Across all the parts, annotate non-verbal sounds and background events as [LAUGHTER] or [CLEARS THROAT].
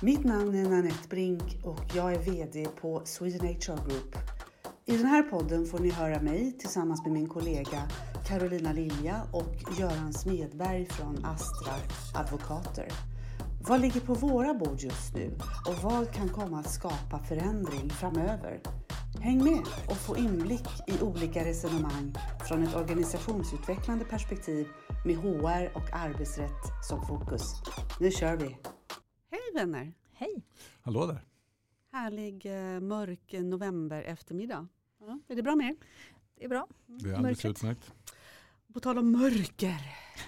Mitt namn är Nanette Brink och jag är VD på Sweden HR Group. I den här podden får ni höra mig tillsammans med min kollega Carolina Lilja och Göran Smedberg från Astra Advokater. Vad ligger på våra bord just nu och vad kan komma att skapa förändring framöver? Häng med och få inblick i olika resonemang från ett organisationsutvecklande perspektiv med HR och arbetsrätt som fokus. Nu kör vi! Hej vänner! Hej! Hallå där! Härlig eh, mörk november eftermiddag. Ja, är det bra med er? Det är bra. Det är alldeles utmärkt. På tal om mörker.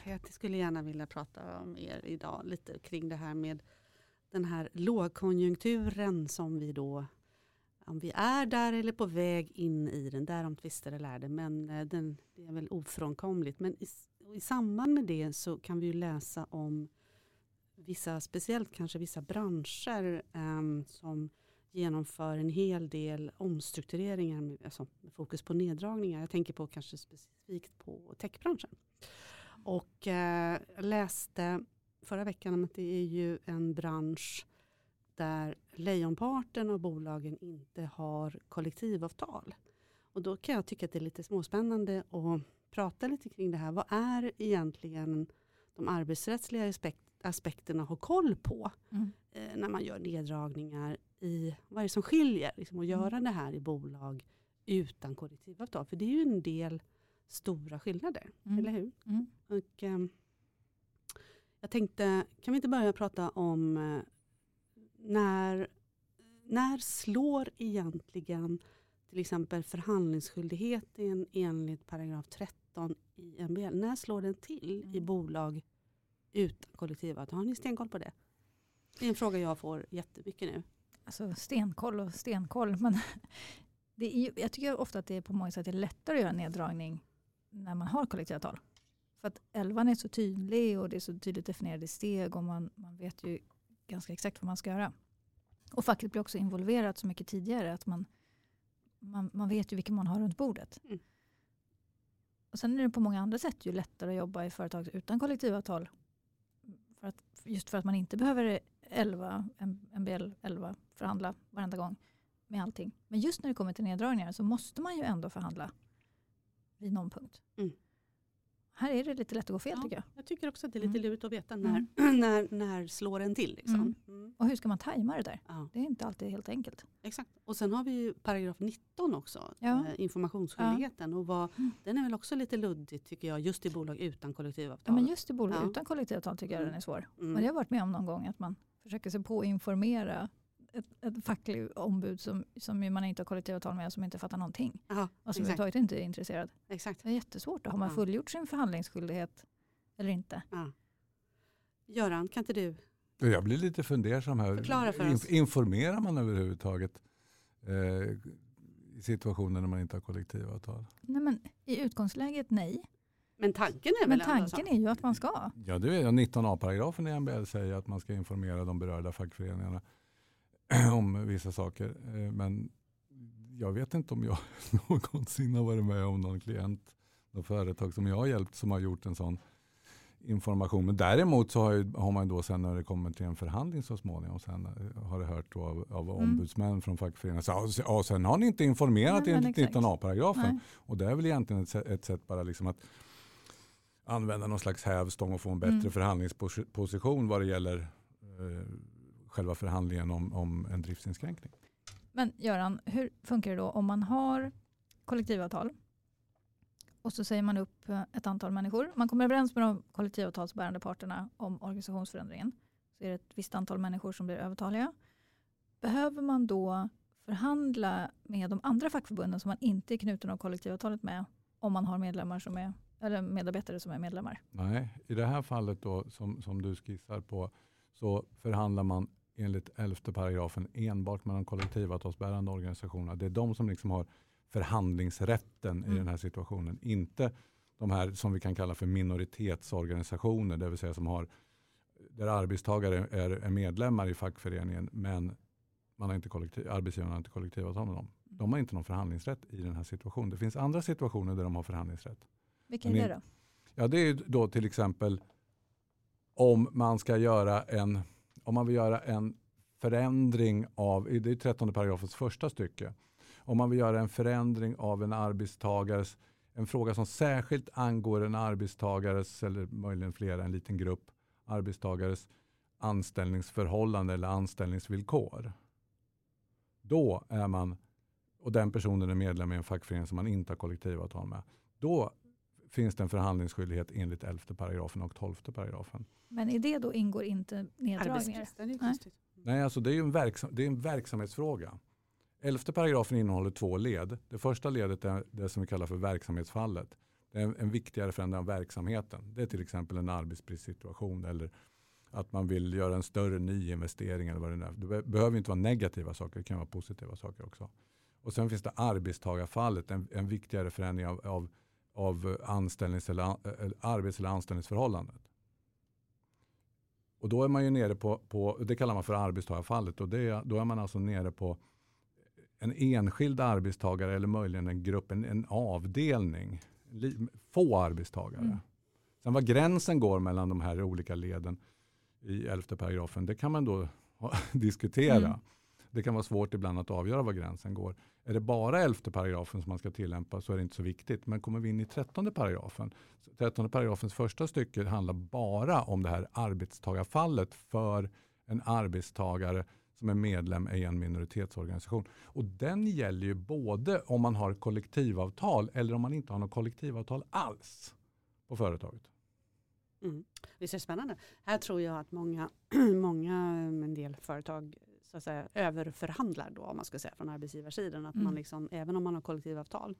Jag skulle gärna vilja prata med er idag lite kring det här med den här lågkonjunkturen som vi då, om vi är där eller på väg in i den, därom tvister eller lärde, men eh, den, det är väl ofrånkomligt. Men i, i samband med det så kan vi ju läsa om vissa, speciellt kanske vissa branscher eh, som genomför en hel del omstruktureringar med, alltså med fokus på neddragningar. Jag tänker på kanske specifikt på techbranschen. Och eh, läste förra veckan om att det är ju en bransch där lejonparten av bolagen inte har kollektivavtal. Och då kan jag tycka att det är lite småspännande att prata lite kring det här. Vad är egentligen de arbetsrättsliga aspekterna att ha koll på mm. eh, när man gör neddragningar i vad är det som skiljer liksom, att mm. göra det här i bolag utan kollektivavtal. För det är ju en del stora skillnader, mm. eller hur? Mm. Och, eh, jag tänkte, kan vi inte börja prata om eh, när, när slår egentligen till exempel förhandlingsskyldigheten enligt paragraf 13 i MBL, när slår den till i mm. bolag utan kollektivavtal? Har ni stenkoll på det? Det är en fråga jag får jättemycket nu. Alltså stenkoll och stenkoll. Men [LAUGHS] det är, jag tycker ofta att det är på många sätt är lättare att göra neddragning när man har kollektivavtal. För att elvan är så tydlig och det är så tydligt definierade steg och man, man vet ju ganska exakt vad man ska göra. Och facket blir också involverat så mycket tidigare att man, man, man vet ju vilka man har runt bordet. Mm. Och sen är det på många andra sätt ju lättare att jobba i företag utan kollektivavtal. För att, just för att man inte behöver 11, MBL 11 förhandla varenda gång med allting. Men just när det kommer till neddragningar så måste man ju ändå förhandla vid någon punkt. Mm. Här är det lite lätt att gå fel ja, tycker jag. Jag tycker också att det är lite mm. lurigt att veta när, mm. [CLEARS THROAT] när, när slår en till. Liksom. Mm. mm. Och hur ska man tajma det där? Ja. Det är inte alltid helt enkelt. Exakt. Och sen har vi ju paragraf 19 också, ja. eh, informationsskyldigheten. Och vad, mm. Den är väl också lite luddigt tycker jag, just i bolag utan kollektivavtal. Ja, men just i bolag utan kollektivavtal tycker jag den är svår. Mm. Och det har jag varit med om någon gång, att man försöker sig på att informera ett, ett fackligt ombud som, som man inte har kollektivavtal med och som inte fattar någonting. Aha, och som överhuvudtaget inte är intresserad. Exakt. Det är jättesvårt. Har man fullgjort sin förhandlingsskyldighet eller inte? Ja. Göran, kan inte du? Jag blir lite fundersam här. Förklara för oss. Informerar man överhuvudtaget eh, i situationer när man inte har kollektivavtal? Nej, men I utgångsläget nej. Men tanken är väl Men tanken är ju att man ska. Ja, det är 19a-paragrafen i MBL säger att man ska informera de berörda fackföreningarna [CLEARS THROAT] om vissa saker. Eh, men jag vet inte om jag [LAUGHS] någonsin har varit med om någon klient, något företag som jag har hjälpt som har gjort en sån information. Men däremot så har, ju, har man då sen när det kommer till en förhandling så småningom sen eh, har det hört av, av mm. ombudsmän från fackföreningen. Så, ja, sen har ni inte informerat Nej, enligt 19a-paragrafen. Och det är väl egentligen ett, ett sätt bara liksom att använda någon slags hävstång och få en bättre mm. förhandlingsposition vad det gäller eh, själva förhandlingen om, om en driftsinskränkning. Men Göran, hur funkar det då om man har kollektivavtal och så säger man upp eh, ett antal människor. Man kommer överens med de kollektivavtalsbärande parterna om organisationsförändringen. Så är det ett visst antal människor som blir övertaliga. Behöver man då förhandla med de andra fackförbunden som man inte är knuten av kollektivavtalet med om man har medlemmar som är, eller medarbetare som är medlemmar? Nej, i det här fallet då som, som du skissar på så förhandlar man enligt 11 paragrafen enbart med de kollektivavtalsbärande organisationerna. Det är de som liksom har förhandlingsrätten mm. i den här situationen. Inte de här som vi kan kalla för minoritetsorganisationer, det vill säga som har där arbetstagare är, är medlemmar i fackföreningen men man har inte kollektiv, arbetsgivaren har inte kollektivavtal med dem. De har inte någon förhandlingsrätt i den här situationen. Det finns andra situationer där de har förhandlingsrätt. Vilka är det då? Ja, det är då till exempel om man ska göra en, om man vill göra en förändring av, det är 13 paragrafens första stycke, om man vill göra en förändring av en arbetstagares, en fråga som särskilt angår en arbetstagares, eller möjligen flera, en liten grupp arbetstagares anställningsförhållande eller anställningsvillkor. Då är man, och den personen är medlem i en fackförening som man inte har kollektivavtal med, då finns det en förhandlingsskyldighet enligt 11 paragrafen och 12 paragrafen. Men i det då ingår inte neddragningar? Nej. Nej, alltså det är en, verksam, det är en verksamhetsfråga. 11 paragrafen innehåller två led. Det första ledet är det som vi kallar för verksamhetsfallet. Det är en viktigare förändring av verksamheten. Det är till exempel en arbetsbristsituation eller att man vill göra en större nyinvestering. Eller vad det, är. det behöver inte vara negativa saker, det kan vara positiva saker också. Och sen finns det arbetstagarfallet, en, en viktigare förändring av, av, av anställnings eller, arbets eller anställningsförhållandet. Och då är man ju nere på, på det kallar man för arbetstagarfallet och det, då är man alltså nere på en enskild arbetstagare eller möjligen en grupp, en, en avdelning. Få arbetstagare. Mm. Sen var gränsen går mellan de här olika leden i elfte paragrafen, det kan man då [LAUGHS] diskutera. Mm. Det kan vara svårt ibland att avgöra var gränsen går. Är det bara elfte paragrafen som man ska tillämpa så är det inte så viktigt. Men kommer vi in i trettonde paragrafen, trettonde paragrafens första stycke handlar bara om det här arbetstagarfallet för en arbetstagare som är medlem i en minoritetsorganisation. Och den gäller ju både om man har kollektivavtal eller om man inte har något kollektivavtal alls på företaget. Mm. Visst är det spännande. Här tror jag att många, [CLEARS THROAT] många en del företag så att säga, överförhandlar då, om man ska säga från arbetsgivarsidan. Att mm. man liksom, även om man har kollektivavtal.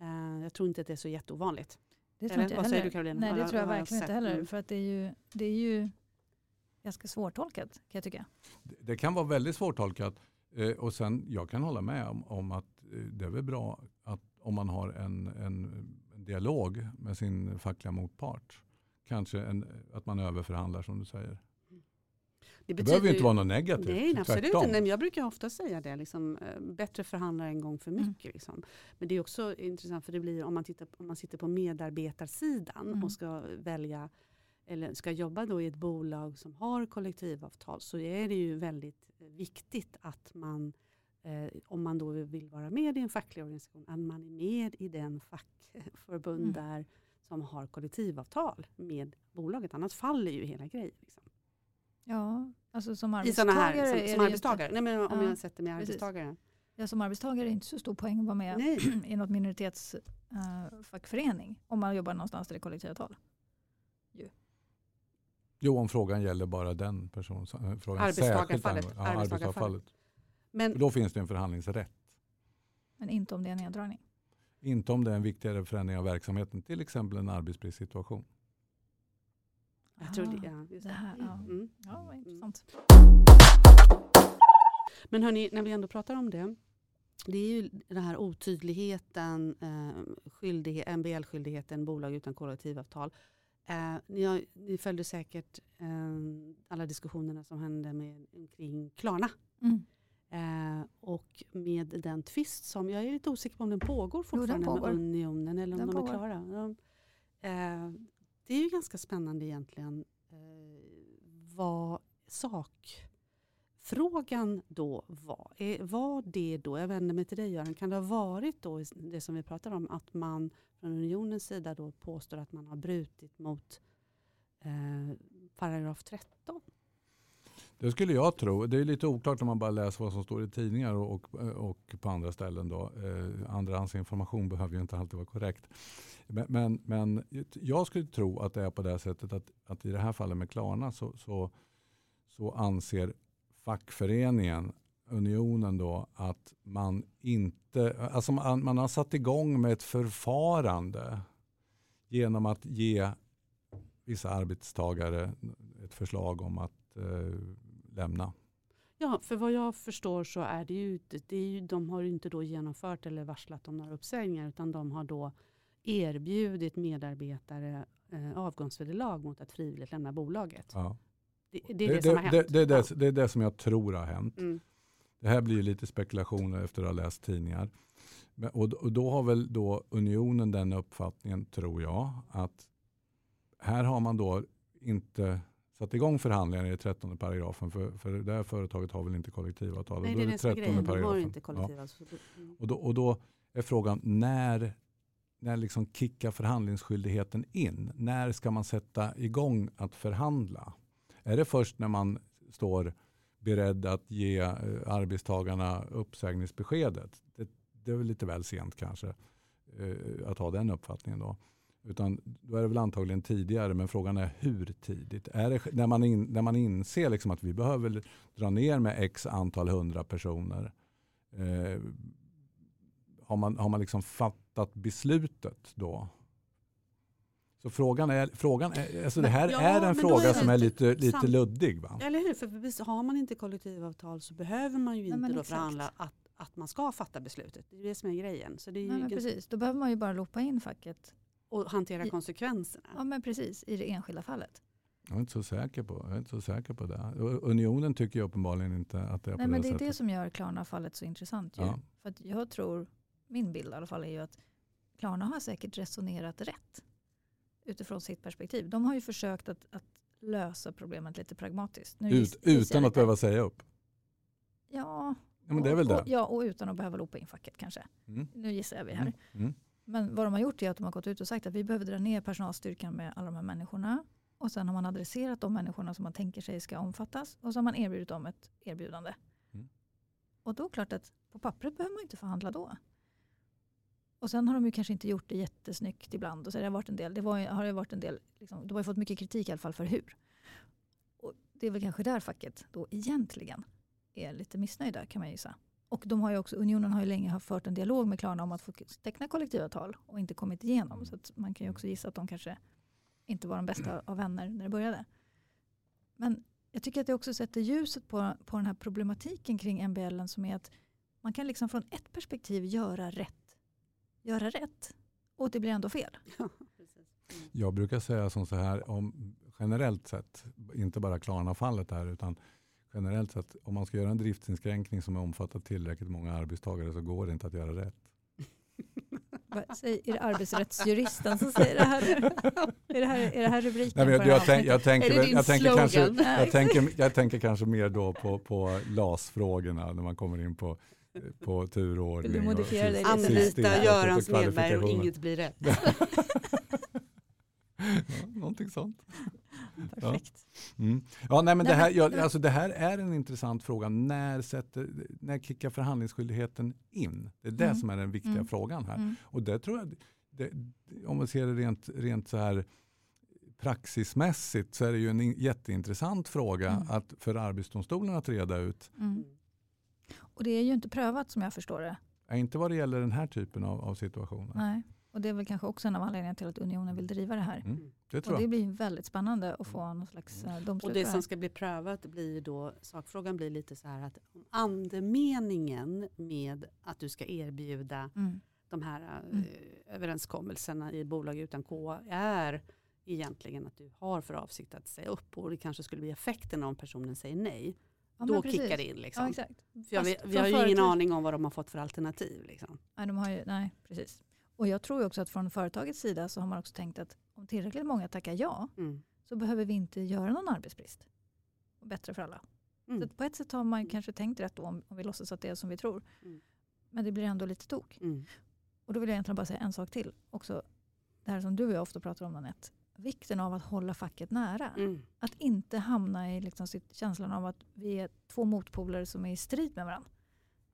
Eh, jag tror inte att det är så jätteovanligt. Det tror inte jag heller. Du, Nej, det tror jag verkligen inte heller. Mm. För att det är ju, det är ju ganska svårtolkat kan jag tycka. Det, det kan vara väldigt svårtolkat. Eh, och sen, jag kan hålla med om, om att eh, det är väl bra att om man har en, en, en dialog med sin fackliga motpart kanske en, att man överförhandlar som du säger. Det, det behöver ju inte vara något negativt. Nej, absolut inte. Jag brukar ofta säga det. Liksom, eh, bättre förhandla en gång för mm. mycket. Mm. Liksom. Men det är också intressant för det blir om man, tittar, om man sitter på medarbetarsidan mm. och ska välja eller ska jobba då i ett bolag som har kollektivavtal så är det ju väldigt viktigt att man eh, om man då vill vara med i en facklig organisation att man är med i den fackförbund mm. där som har kollektivavtal med bolaget. Annars faller ju hela grejen. Liksom. Ja, alltså som arbetstagare. Här, som, som arbetstagare. Nej, men om ja, jag sätter mig arbetstagare. Ja, som arbetstagare är det inte så stor poäng att vara med [CLEARS THROAT] i något minoritetsfackförening. Uh, om man jobbar någonstans där det är kollektivavtal. Jo. jo, om frågan gäller bara den personen. Eh, arbetstagarfallet. Ja, arbetstagarfallet. Men, då finns det en förhandlingsrätt. Men inte om det är en neddragning? Inte om det är en viktigare förändring av verksamheten, till exempel en arbetsbristsituation. Jag tror det, ja. Just det här, ja. Mm. ja, vad intressant. Men hörni, när vi ändå pratar om det. Det är ju den här otydligheten, eh, MBL-skyldigheten, bolag utan kollektivavtal. Eh, ni, ni följde säkert eh, alla diskussionerna som hände med, kring Klarna. Mm. Eh, och med den tvist som, jag är lite osäker på om den pågår fortfarande jo, den pågår. med Unionen eller om den de pågår. är klara. De, eh, det är ju ganska spännande egentligen eh, vad sakfrågan då var. Eh, var det då, jag vänder mig till dig Göran, kan det ha varit då det som vi pratar om att man från unionens sida då påstår att man har brutit mot eh, paragraf 13? Det skulle jag tro. Det är lite oklart om man bara läser vad som står i tidningar och, och, och på andra ställen. Då. Eh, andrahandsinformation behöver ju inte alltid vara korrekt. Men, men, men, jag skulle tro att det är på det sättet att, att i det här fallet med Klarna så, så, så anser fackföreningen, unionen då, att man inte, alltså man, man har satt igång med ett förfarande genom att ge vissa arbetstagare ett förslag om att eh, lämna. Ja, för vad jag förstår så är det ju, det är ju, de har inte då genomfört eller varslat om några uppsägningar utan de har då erbjudit medarbetare eh, avgångsvederlag mot att frivilligt lämna bolaget. Ja. Det, det, är det, det, som har hänt. Det, är det, det är det som jag tror har hänt. Mm. Det här blir lite spekulationer efter att ha läst tidningar. Men, och, och då har väl då unionen den uppfattningen, tror jag, att här har man då inte satt igång förhandlingar i 13 paragrafen. För, för det här företaget har väl inte kollektivavtal. Nej, och det är det som är 13 grejen. De har paragrafen. inte Ja. kollektivavtal. Mm. Och, då, och då är frågan när, när liksom kickar förhandlingsskyldigheten in? När ska man sätta igång att förhandla? Är det först när man står beredd att ge eh, arbetstagarna uppsägningsbeskedet? Det, det är väl lite väl sent kanske eh, att ha den uppfattningen då. Utan då är det väl antagligen tidigare, men frågan är hur tidigt? Är det när man, in, när man inser liksom att vi behöver dra ner med x antal hundra personer? Eh, har man, har man liksom fattat beslutet då? Så frågan är, frågan är alltså det här Ja, är en fråga är det som är lite, lite sam- luddig. Va? Eller hur? För har man inte kollektivavtal så behöver man ju inte då förhandla att, att man ska fatta beslutet. Det är det som är grejen. Så det är ju Nej, ganska- precis. Då behöver man ju bara loppa in facket och hantera I- konsekvenserna. ja, men precis, i det enskilda fallet. Jag är inte så säker på, jag är inte så säker på det. Unionen tycker ju uppenbarligen inte att det är Nej, på men det det är sättet. det som gör Klarna-fallet så intressant. Ju. Ja. För att jag tror, min bild i alla fall är ju att Klarna har säkert resonerat rätt utifrån sitt perspektiv. De har ju försökt att, att lösa problemet lite pragmatiskt. Nu Ut, jag utan att behöva säga upp. Ja, Ja, men det är väl och, det. och, ja, och utan att behöva lopa in facket kanske. Mm. Nu gissar jag vi här. Mm. Mm. Men vad de har gjort är att de har gått ut och sagt att vi behöver dra ner personalstyrkan med alla de här människorna. Och sen har man adresserat de människorna som man tänker sig ska omfattas. Och så har man erbjudit dem ett erbjudande. Mm. Och då är det klart att på pappret behöver man inte förhandla då. Och sen har de ju kanske inte gjort det jättesnyggt ibland. Och så har det varit en del, det var, har det varit en del liksom, de har ju fått mycket kritik i alla fall för hur. Och det är väl kanske där facket då egentligen är lite missnöjda kan man gissa. Och de har ju också, unionen har ju länge haft fört en dialog med Klarna om att få teckna kollektivavtal och inte kommit igenom. Så att man kan ju också gissa att de kanske inte var de bästa av vänner när det började. Men jag tycker att det också sätter ljuset på, på den här problematiken kring MBL som är att man kan liksom från ett perspektiv göra rätt, göra rätt och det blir ändå fel. [LAUGHS] Ja. Mm. Jag brukar säga som så här, om, generellt sett, inte bara Klarna-fallet här, utan generellt sett, om man ska göra en driftsinskränkning som omfattar tillräckligt många arbetstagare så går det inte att göra rätt. Säger- Är det arbetsrättsjuristen som säger det här? Är det här, är det här rubriken? Nej, jag, jag, tänk, jag, tänker, Är det din jag, tänker kanske, jag, tänker, jag tänker kanske mer då på, på LAS-frågorna när man kommer in på, på turordning. Vill du och modifiera dig Anlita och Göran Smedberg och inget blir rätt. [LAUGHS] ja, någonting sånt. Perfekt. Mm. Ja, nej, men det, här, ja, men- alltså, det här är en intressant fråga. När, sätter, när kickar förhandlingsskyldigheten in? Det är det Mm. som är den viktiga Mm. frågan här. Mm. Och det tror jag, det, om man ser det rent, rent så här praxismässigt så är det ju en in- jätteintressant fråga Mm. att för Arbetsdomstolen att reda ut. Mm. Och det är ju inte prövat som jag förstår det. Är inte vad det gäller den här typen av, av situationer. Nej. Och det är väl kanske också en av anledningarna till att unionen vill driva det här. Mm. Det tror Och det jag. blir väldigt spännande att få någon slags eh, domslut Och det som ska bli prövat blir då, sakfrågan blir lite så här att om andemeningen med att du ska erbjuda Mm. de här eh, Mm. överenskommelserna i bolag utan K är egentligen att du har för avsikt att säga upp och det kanske skulle bli effekten om personen säger nej. Ja, Då kickar det in. Liksom. Ja, jag, vi från har ju ingen aning om vad de har fått för alternativ. Liksom. Nej, de har ju, nej, precis. Och jag tror också att från företagets sida så har man också tänkt att om tillräckligt många tackar ja Mm. så behöver vi inte göra någon arbetsbrist. Och bättre för alla. Mm. Så på ett sätt har man kanske tänkt rätt då om, om vi låtsas att det är som vi tror. Mm. Men det blir ändå lite tok. Mm. Och då vill jag egentligen bara säga en sak till. Också det här som du och jag ofta pratar om Anette. Vikten av att hålla facket nära. Mm. Att inte hamna i liksom sitt, känslan av att vi är två motpoler som är i strid med varandra.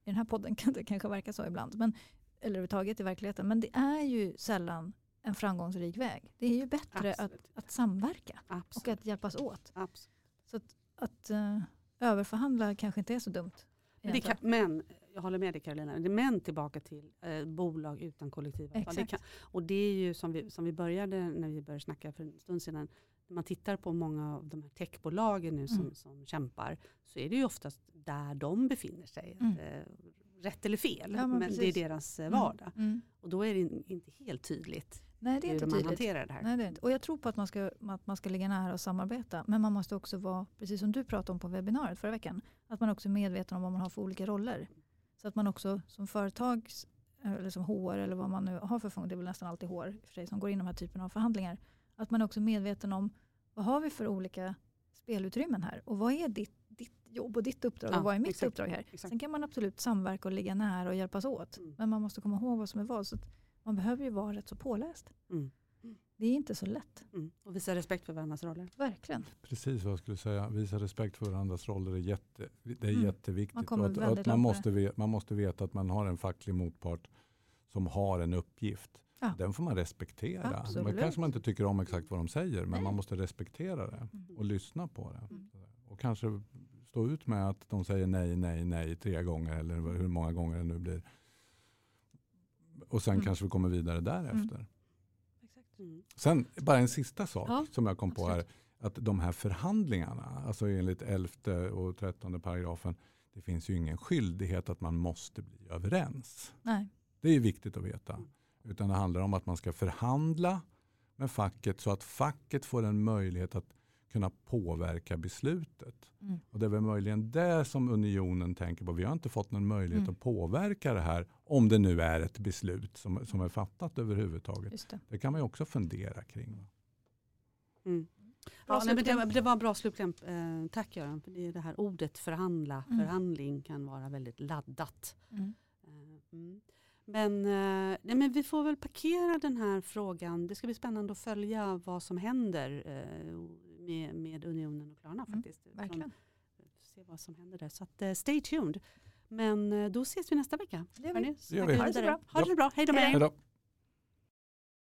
I den här podden [LAUGHS] kan det kanske verka så ibland. Men, eller överhuvudtaget i verkligheten. Men det är ju sällan en framgångsrik väg. Det är ju bättre att, Absolut. att samverka och Absolut. att hjälpas åt. Absolut. Så att, att eh, överförhandla kanske inte är så dumt. Men, kan, men jag håller med dig Carolina, Det- men tillbaka till eh, bolag utan kollektivavtal. Det kan, och det är ju som vi, som vi började när vi började snacka för en stund sedan. När man tittar på många av de här techbolagen nu som, Mm. som kämpar så är det ju oftast där de befinner sig. Mm. Eh, rätt eller fel, Ja, men men, det är deras eh, Mm, vardag. Mm. Och då är det in, inte helt tydligt Nej, det är hur inte man tydligt. hanterar det här. Nej, det är inte. Och jag tror på att man, ska, att man ska ligga nära och samarbeta. Men man måste också vara, precis som du pratade om på webbinariet förra veckan, att man också är medveten om vad man har för olika roller. Så att man också som företag, eller som HR eller vad man nu har för funktion, det är väl nästan alltid HR för sig som går in i de här typen av förhandlingar, att man är också medveten om vad har vi för olika spelutrymmen här. Och vad är ditt jobb och ditt uppdrag Ja, och vad är mitt exakt, uppdrag här? exakt. Sen kan man absolut samverka och ligga nära och hjälpas åt. Mm. Men man måste komma ihåg vad som är vad. Så att man behöver ju vara rätt så påläst. Mm. Det är inte så lätt. Mm. Och visa respekt för varandras roller. Verkligen. Precis vad jag skulle säga. Visa respekt för varandras roller är, jätte, det är Mm. jätteviktigt. Man att, att man, måste man måste veta att man har en facklig motpart som har en uppgift. Ja. Den får man respektera. Absolut. Men kanske man inte tycker om exakt vad de säger men Nej. man måste respektera det Mm. och lyssna på det. Mm. Och kanske stå ut med att de säger nej, nej, nej tre gånger eller hur många gånger det nu blir. Och sen Mm. kanske vi kommer vidare därefter. Exakt. Mm. Sen bara en sista sak Ja, som jag kom på här. absolut. Att de här förhandlingarna, alltså enligt 11 och 13 paragrafen, det finns ju ingen skyldighet att man måste bli överens. Nej. Det är ju viktigt att veta. Utan det handlar om att man ska förhandla med facket så att facket får en möjlighet att kunna påverka beslutet. Mm. Och det är väl möjligen det som unionen tänker på. Vi har inte fått någon möjlighet Mm. att påverka det här om det nu är ett beslut som, som är fattat överhuvudtaget. Just det. Det kan man ju också fundera kring. Mm. Ja, nej, men det, var- det var bra slutkläm. Eh, tack Göran. För det, är det här ordet förhandla, Mm. förhandling kan vara väldigt laddat. Mm. Eh, mm. Men, eh, nej, men vi får väl parkera den här frågan. Det ska bli spännande att följa vad som händer eh, med, med Unionen och Klarna. Mm, faktiskt. Verkligen. Se vad som händer där. Så att, eh, stay tuned. Men eh, då ses vi nästa vecka. Det gör vi. Det gör vi. Ha det så bra. Ha det så bra. Hej då med då!